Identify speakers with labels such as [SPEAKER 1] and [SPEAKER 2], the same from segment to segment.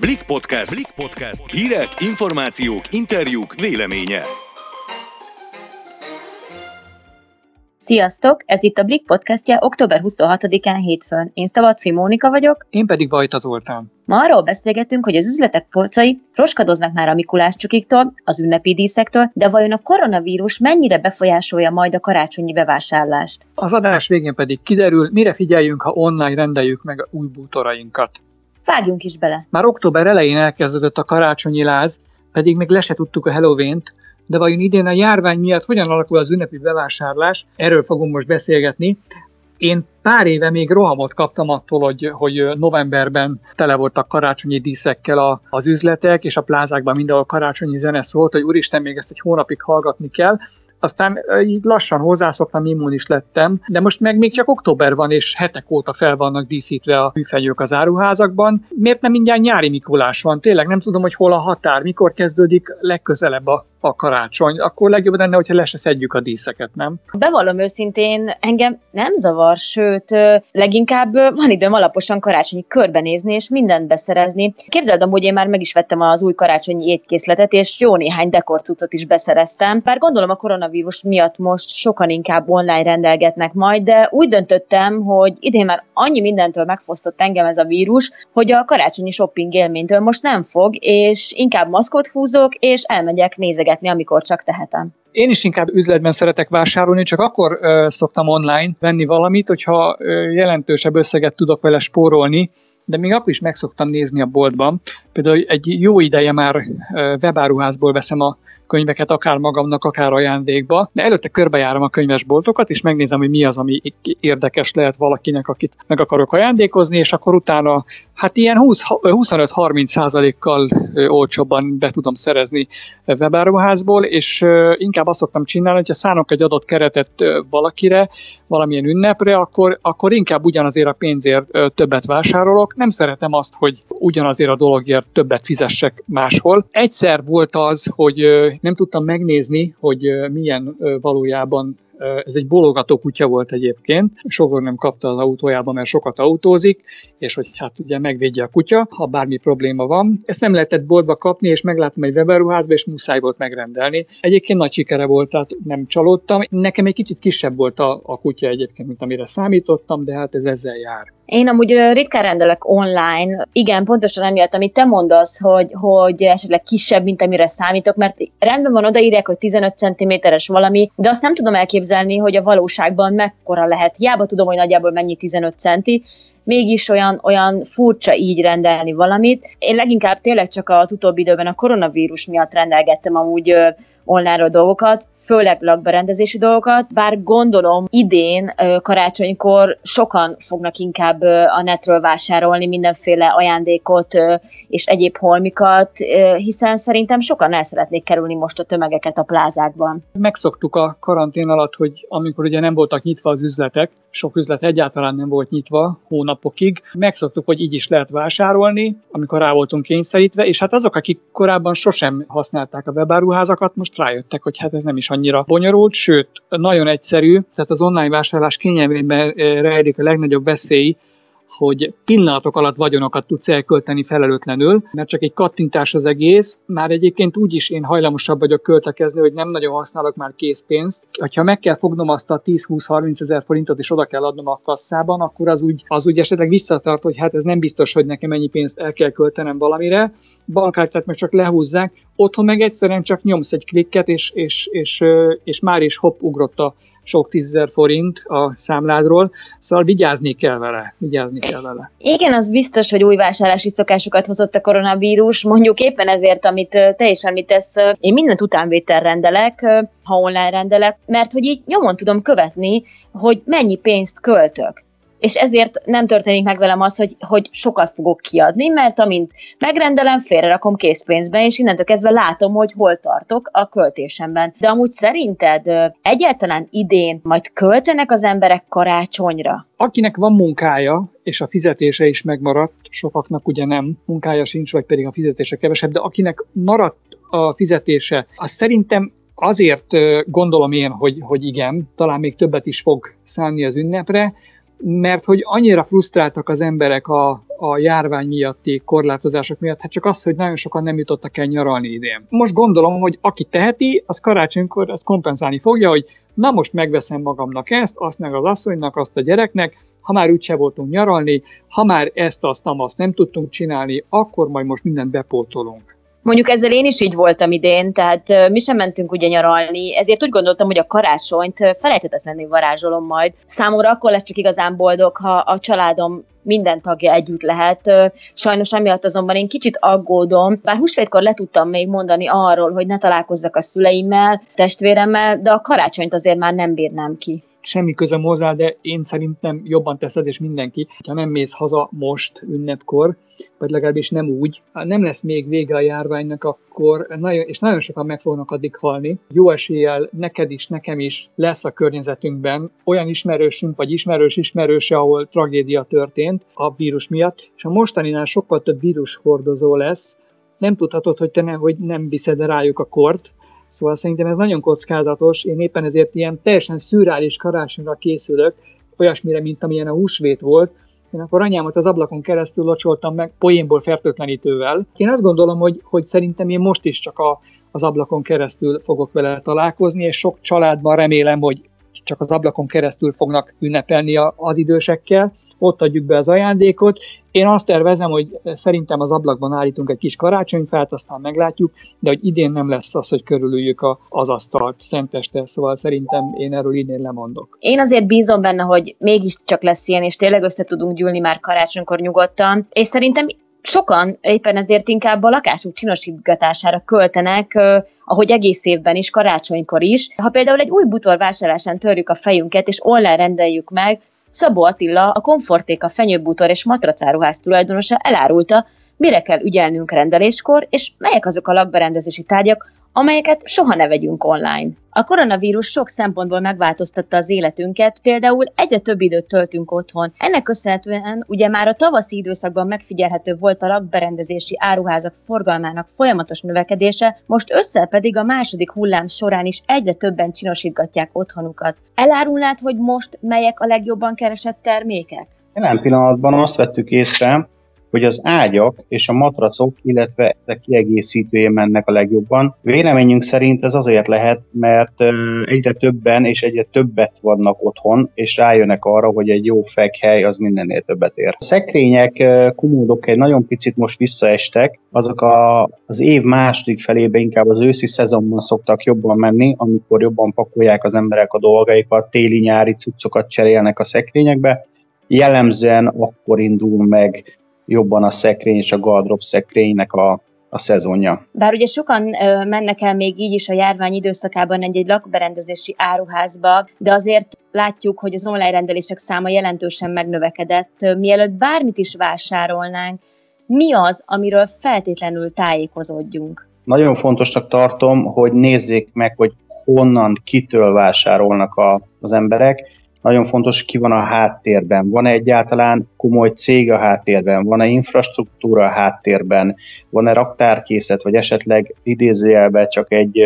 [SPEAKER 1] Blik Podcast. Blik Podcast. Hírek, információk, interjúk, véleménye.
[SPEAKER 2] Sziasztok! Ez itt a Blik podcastja október 26-án hétfőn. Én Szabadfi Mónika vagyok.
[SPEAKER 3] Én pedig Vajta voltam.
[SPEAKER 2] Ma arról beszélgetünk, hogy az üzletek polcai roskadoznak már a Mikulás csukiktól, az ünnepi díszektől, de vajon a koronavírus mennyire befolyásolja majd a karácsonyi bevásárlást?
[SPEAKER 3] Az adás végén pedig kiderül, mire figyeljünk, ha online rendeljük meg a új bútorainkat.
[SPEAKER 2] Vágjunk is bele.
[SPEAKER 3] Már október elején elkezdődött a karácsonyi láz, pedig még le se tudtuk a halloween de vajon idén a járvány miatt hogyan alakul az ünnepi bevásárlás? Erről fogunk most beszélgetni. Én pár éve még rohamot kaptam attól, hogy, hogy novemberben tele voltak karácsonyi díszekkel a, az üzletek, és a plázákban mindenhol karácsonyi zene szólt, hogy úristen, még ezt egy hónapig hallgatni kell aztán így lassan hozzászoktam, immunis lettem, de most meg még csak október van, és hetek óta fel vannak díszítve a műfegyők az áruházakban. Miért nem mindjárt nyári Mikulás van? Tényleg nem tudom, hogy hol a határ, mikor kezdődik legközelebb a a karácsony, akkor legjobb lenne, hogyha le se szedjük a díszeket, nem?
[SPEAKER 2] Bevallom őszintén, engem nem zavar, sőt, leginkább van időm alaposan karácsonyi körbenézni és mindent beszerezni. Képzeld, hogy én már meg is vettem az új karácsonyi étkészletet, és jó néhány dekorcucot is beszereztem. Bár gondolom a koronavírus miatt most sokan inkább online rendelgetnek majd, de úgy döntöttem, hogy idén már annyi mindentől megfosztott engem ez a vírus, hogy a karácsonyi shopping élménytől most nem fog, és inkább maszkot húzok, és elmegyek nézegetni nézegetni, amikor csak tehetem.
[SPEAKER 3] Én is inkább üzletben szeretek vásárolni, csak akkor ö, szoktam online venni valamit, hogyha ö, jelentősebb összeget tudok vele spórolni, de még akkor is meg szoktam nézni a boltban. Például egy jó ideje már webáruházból veszem a könyveket, akár magamnak, akár ajándékba, de előtte körbejárom a könyvesboltokat, és megnézem, hogy mi az, ami érdekes lehet valakinek, akit meg akarok ajándékozni, és akkor utána hát ilyen 25-30 százalékkal olcsóbban be tudom szerezni webáruházból, és inkább azt szoktam csinálni, hogyha szánok egy adott keretet valakire, valamilyen ünnepre, akkor, akkor inkább ugyanazért a pénzért többet vásárolok. Nem szeretem azt, hogy ugyanazért a dologért többet fizessek máshol. Egyszer volt az, hogy nem tudtam megnézni, hogy milyen valójában ez egy bologató kutya volt egyébként, sokan nem kapta az autójában, mert sokat autózik, és hogy hát ugye megvédje a kutya, ha bármi probléma van. Ezt nem lehetett boltba kapni, és megláttam egy weberuházba, és muszáj volt megrendelni. Egyébként nagy sikere volt, tehát nem csalódtam. Nekem egy kicsit kisebb volt a, a kutya egyébként, mint amire számítottam, de hát ez ezzel jár.
[SPEAKER 2] Én amúgy ritkán rendelek online, igen, pontosan emiatt, amit te mondasz, hogy, hogy esetleg kisebb, mint amire számítok, mert rendben van, odaírják, hogy 15 cm-es valami, de azt nem tudom elképzelni, hogy a valóságban mekkora lehet. Hiába tudom, hogy nagyjából mennyi 15 centi, mégis olyan, olyan furcsa így rendelni valamit. Én leginkább tényleg csak az utóbbi időben a koronavírus miatt rendelgettem amúgy online dolgokat, főleg lakberendezési dolgokat, bár gondolom idén karácsonykor sokan fognak inkább a netről vásárolni mindenféle ajándékot és egyéb holmikat, hiszen szerintem sokan el szeretnék kerülni most a tömegeket a plázákban.
[SPEAKER 3] Megszoktuk a karantén alatt, hogy amikor ugye nem voltak nyitva az üzletek, sok üzlet egyáltalán nem volt nyitva hónapokig, megszoktuk, hogy így is lehet vásárolni, amikor rá voltunk kényszerítve, és hát azok, akik korábban sosem használták a webáruházakat, most rájöttek, hogy hát ez nem is annyira bonyolult, sőt, nagyon egyszerű, tehát az online vásárlás kényelmében eh, rejlik a legnagyobb veszély, hogy pillanatok alatt vagyonokat tudsz elkölteni felelőtlenül, mert csak egy kattintás az egész. Már egyébként úgy is én hajlamosabb vagyok költekezni, hogy nem nagyon használok már készpénzt. Ha meg kell fognom azt a 10-20-30 ezer forintot, és oda kell adnom a kasszában, akkor az úgy, az úgy esetleg visszatart, hogy hát ez nem biztos, hogy nekem ennyi pénzt el kell költenem valamire. Bankkártyát meg csak lehúzzák, otthon meg egyszerűen csak nyomsz egy klikket, és, és, és, és már is hopp ugrott a sok tízezer forint a számládról, szóval vigyázni kell vele, vigyázni kell vele.
[SPEAKER 2] Igen, az biztos, hogy új vásárlási szokásokat hozott a koronavírus, mondjuk éppen ezért, amit te is említesz, én mindent utánvétel rendelek, ha online rendelek, mert hogy így nyomon tudom követni, hogy mennyi pénzt költök és ezért nem történik meg velem az, hogy, hogy sokat fogok kiadni, mert amint megrendelem, félrerakom készpénzbe, és innentől kezdve látom, hogy hol tartok a költésemben. De amúgy szerinted egyáltalán idén majd költenek az emberek karácsonyra?
[SPEAKER 3] Akinek van munkája, és a fizetése is megmaradt, sokaknak ugye nem, munkája sincs, vagy pedig a fizetése kevesebb, de akinek maradt a fizetése, az szerintem azért gondolom én, hogy, hogy igen, talán még többet is fog szállni az ünnepre, mert hogy annyira frusztráltak az emberek a, a járvány miatti korlátozások miatt, hát csak az, hogy nagyon sokan nem jutottak el nyaralni idén. Most gondolom, hogy aki teheti, az karácsonykor azt kompenzálni fogja, hogy na most megveszem magamnak ezt, azt meg az asszonynak, azt a gyereknek, ha már úgyse voltunk nyaralni, ha már ezt, azt, azt nem tudtunk csinálni, akkor majd most mindent bepótolunk.
[SPEAKER 2] Mondjuk ezzel én is így voltam idén, tehát mi sem mentünk ugye nyaralni, ezért úgy gondoltam, hogy a karácsonyt felejthetetlenül varázsolom majd. Számomra akkor lesz csak igazán boldog, ha a családom minden tagja együtt lehet. Sajnos emiatt azonban én kicsit aggódom, bár húsvétkor le tudtam még mondani arról, hogy ne találkozzak a szüleimmel, testvéremmel, de a karácsonyt azért már nem bírnám ki
[SPEAKER 3] semmi közöm hozzá, de én szerintem jobban teszed, és mindenki, ha nem mész haza most ünnepkor, vagy legalábbis nem úgy, nem lesz még vége a járványnak, akkor nagyon, és nagyon sokan meg fognak addig halni. Jó eséllyel neked is, nekem is lesz a környezetünkben olyan ismerősünk, vagy ismerős ismerőse, ahol tragédia történt a vírus miatt, és a mostaninál sokkal több vírushordozó lesz, nem tudhatod, hogy te ne, hogy nem viszed rájuk a kort, Szóval szerintem ez nagyon kockázatos, én éppen ezért ilyen teljesen szürreális karácsonyra készülök, olyasmire, mint amilyen a húsvét volt, én akkor anyámat az ablakon keresztül locsoltam meg poénból fertőtlenítővel. Én azt gondolom, hogy, hogy szerintem én most is csak a, az ablakon keresztül fogok vele találkozni, és sok családban remélem, hogy csak az ablakon keresztül fognak ünnepelni az idősekkel, ott adjuk be az ajándékot. Én azt tervezem, hogy szerintem az ablakban állítunk egy kis karácsonyfát, aztán meglátjuk, de hogy idén nem lesz az, hogy körülüljük a, az asztalt szenteste, szóval szerintem én erről idén lemondok.
[SPEAKER 2] Én azért bízom benne, hogy mégiscsak lesz ilyen, és tényleg össze tudunk gyűlni már karácsonykor nyugodtan, és szerintem sokan éppen ezért inkább a lakásuk csinosítgatására költenek, ahogy egész évben is, karácsonykor is. Ha például egy új butor vásárlásán törjük a fejünket, és online rendeljük meg, Szabó Attila, a Komfortéka fenyőbútor és matracáruház tulajdonosa elárulta, mire kell ügyelnünk rendeléskor, és melyek azok a lakberendezési tárgyak, amelyeket soha ne vegyünk online. A koronavírus sok szempontból megváltoztatta az életünket, például egyre több időt töltünk otthon. Ennek köszönhetően ugye már a tavaszi időszakban megfigyelhető volt a lakberendezési áruházak forgalmának folyamatos növekedése, most össze pedig a második hullám során is egyre többen csinosítgatják otthonukat. Elárulnád, hogy most melyek a legjobban keresett termékek?
[SPEAKER 4] Jelen pillanatban azt vettük észre, hogy az ágyak és a matracok, illetve ezek kiegészítője mennek a legjobban. Véleményünk szerint ez azért lehet, mert egyre többen és egyre többet vannak otthon, és rájönnek arra, hogy egy jó fekhely az mindennél többet ér. A szekrények, kumódok egy nagyon picit most visszaestek, azok a, az év második felébe inkább az őszi szezonban szoktak jobban menni, amikor jobban pakolják az emberek a dolgaikat, téli-nyári cuccokat cserélnek a szekrényekbe, jellemzően akkor indul meg jobban a szekrény és a gardrop szekrénynek a, a szezonja.
[SPEAKER 2] Bár ugye sokan ö, mennek el még így is a járvány időszakában egy-egy lakberendezési áruházba, de azért látjuk, hogy az online rendelések száma jelentősen megnövekedett. Mielőtt bármit is vásárolnánk, mi az, amiről feltétlenül tájékozódjunk?
[SPEAKER 4] Nagyon fontosnak tartom, hogy nézzék meg, hogy honnan, kitől vásárolnak a, az emberek, nagyon fontos, ki van a háttérben. Van-e egyáltalán komoly cég a háttérben? Van-e infrastruktúra a háttérben? Van-e raktárkészlet, vagy esetleg idézőjelben csak egy,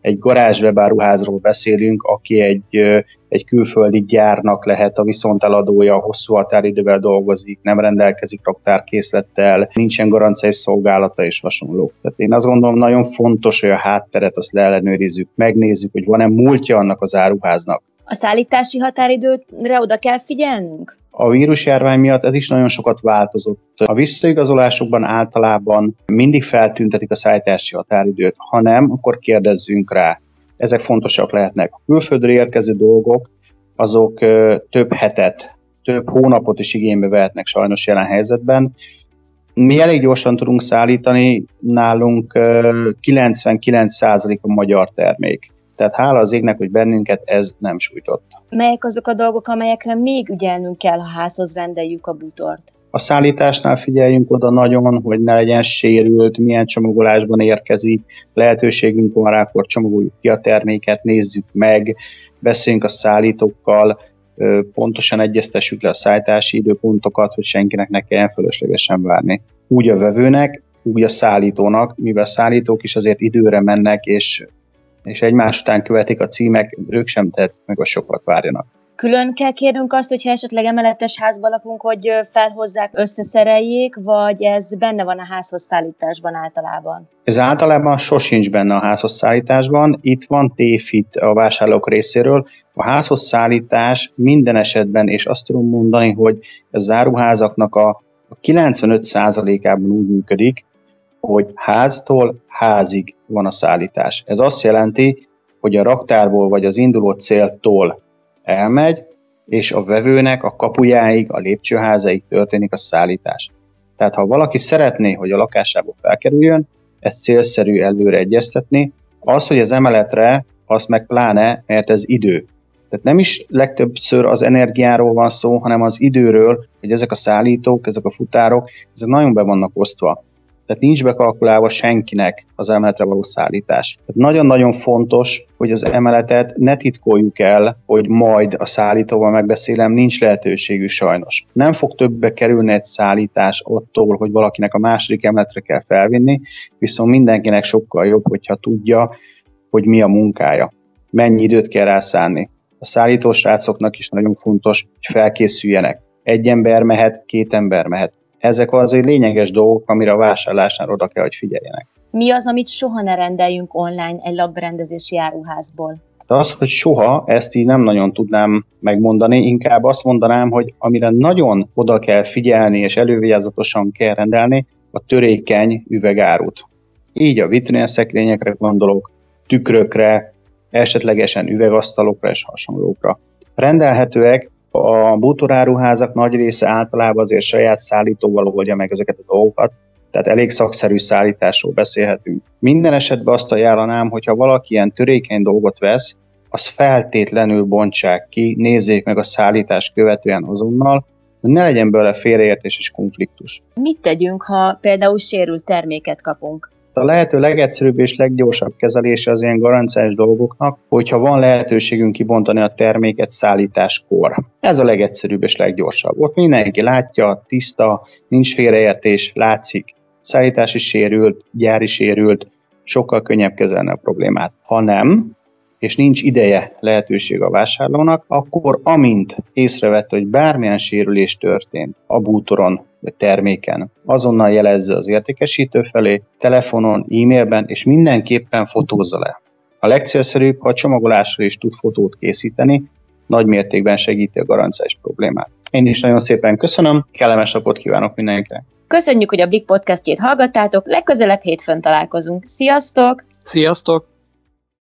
[SPEAKER 4] egy garázswebáruházról beszélünk, aki egy, egy külföldi gyárnak lehet a viszonteladója, hosszú határidővel dolgozik, nem rendelkezik raktárkészlettel, nincsen garanciai szolgálata és hasonló. Tehát én azt gondolom, nagyon fontos, hogy a hátteret azt leellenőrizzük, megnézzük, hogy van-e múltja annak az áruháznak
[SPEAKER 2] a szállítási határidőre oda kell figyelnünk?
[SPEAKER 4] A vírusjárvány miatt ez is nagyon sokat változott. A visszaigazolásokban általában mindig feltüntetik a szállítási határidőt, ha nem, akkor kérdezzünk rá. Ezek fontosak lehetnek. A külföldre érkező dolgok, azok több hetet, több hónapot is igénybe vehetnek sajnos jelen helyzetben. Mi elég gyorsan tudunk szállítani, nálunk 99% a magyar termék. Tehát hála az égnek, hogy bennünket ez nem sújtott.
[SPEAKER 2] Melyek azok a dolgok, amelyekre még ügyelnünk kell, ha házhoz rendeljük a butort?
[SPEAKER 4] A szállításnál figyeljünk oda nagyon, hogy ne legyen sérült, milyen csomagolásban érkezik, lehetőségünk van rá, akkor csomagoljuk ki a terméket, nézzük meg, beszéljünk a szállítókkal, pontosan egyeztessük le a szállítási időpontokat, hogy senkinek ne kelljen fölöslegesen várni. Úgy a vevőnek, úgy a szállítónak, mivel szállítók is azért időre mennek, és és egymás után követik a címek, ők sem tett meg, a sokat várjanak.
[SPEAKER 2] Külön kell kérnünk azt, hogyha esetleg emeletes házban lakunk, hogy felhozzák, összeszereljék, vagy ez benne van a házhoz szállításban általában?
[SPEAKER 4] Ez általában sosincs benne a házhoz szállításban. Itt van tévhit a vásárlók részéről. A házhoz szállítás minden esetben, és azt tudom mondani, hogy a záruházaknak a 95%-ában úgy működik, hogy háztól házig van a szállítás. Ez azt jelenti, hogy a raktárból vagy az induló céltól elmegy, és a vevőnek a kapujáig, a lépcsőházaig történik a szállítás. Tehát ha valaki szeretné, hogy a lakásába felkerüljön, ezt célszerű előre egyeztetni. Az, hogy az emeletre, az meg pláne, mert ez idő. Tehát nem is legtöbbször az energiáról van szó, hanem az időről, hogy ezek a szállítók, ezek a futárok, ezek nagyon be vannak osztva. Tehát nincs bekalkulálva senkinek az emeletre való szállítás. Tehát nagyon-nagyon fontos, hogy az emeletet ne titkoljuk el, hogy majd a szállítóval megbeszélem, nincs lehetőségű sajnos. Nem fog többbe kerülni egy szállítás attól, hogy valakinek a második emeletre kell felvinni, viszont mindenkinek sokkal jobb, hogyha tudja, hogy mi a munkája, mennyi időt kell rászánni. A szállítósrácoknak is nagyon fontos, hogy felkészüljenek. Egy ember mehet, két ember mehet ezek azért lényeges dolgok, amire a vásárlásnál oda kell, hogy figyeljenek.
[SPEAKER 2] Mi az, amit soha ne rendeljünk online egy lakberendezési áruházból?
[SPEAKER 4] De az, hogy soha, ezt így nem nagyon tudnám megmondani, inkább azt mondanám, hogy amire nagyon oda kell figyelni és elővigyázatosan kell rendelni, a törékeny üvegárut. Így a vitrinelszekrényekre gondolok, tükrökre, esetlegesen üvegasztalokra és hasonlókra. Rendelhetőek a bútoráruházak nagy része általában azért saját szállítóval oldja meg ezeket a dolgokat, tehát elég szakszerű szállításról beszélhetünk. Minden esetben azt ajánlanám, hogyha valaki ilyen törékeny dolgot vesz, az feltétlenül bontsák ki, nézzék meg a szállítás követően azonnal, hogy ne legyen belőle félreértés és konfliktus.
[SPEAKER 2] Mit tegyünk, ha például sérült terméket kapunk?
[SPEAKER 4] A lehető legegyszerűbb és leggyorsabb kezelése az ilyen garanciás dolgoknak, hogyha van lehetőségünk kibontani a terméket szállításkor. Ez a legegyszerűbb és leggyorsabb. Ott mindenki látja, tiszta, nincs félreértés, látszik. Szállítási sérült, gyári sérült, sokkal könnyebb kezelni a problémát. Ha nem, és nincs ideje lehetőség a vásárlónak, akkor amint észrevette, hogy bármilyen sérülés történt a bútoron terméken, azonnal jelezze az értékesítő felé, telefonon, e-mailben, és mindenképpen fotózza le. A legcélszerűbb, ha a csomagolásra is tud fotót készíteni, nagy mértékben segíti a garanciás problémát. Én is nagyon szépen köszönöm, kellemes napot kívánok mindenkinek!
[SPEAKER 2] Köszönjük, hogy a Blik podcastjét hallgattátok, legközelebb hétfőn találkozunk. Sziasztok!
[SPEAKER 3] Sziasztok!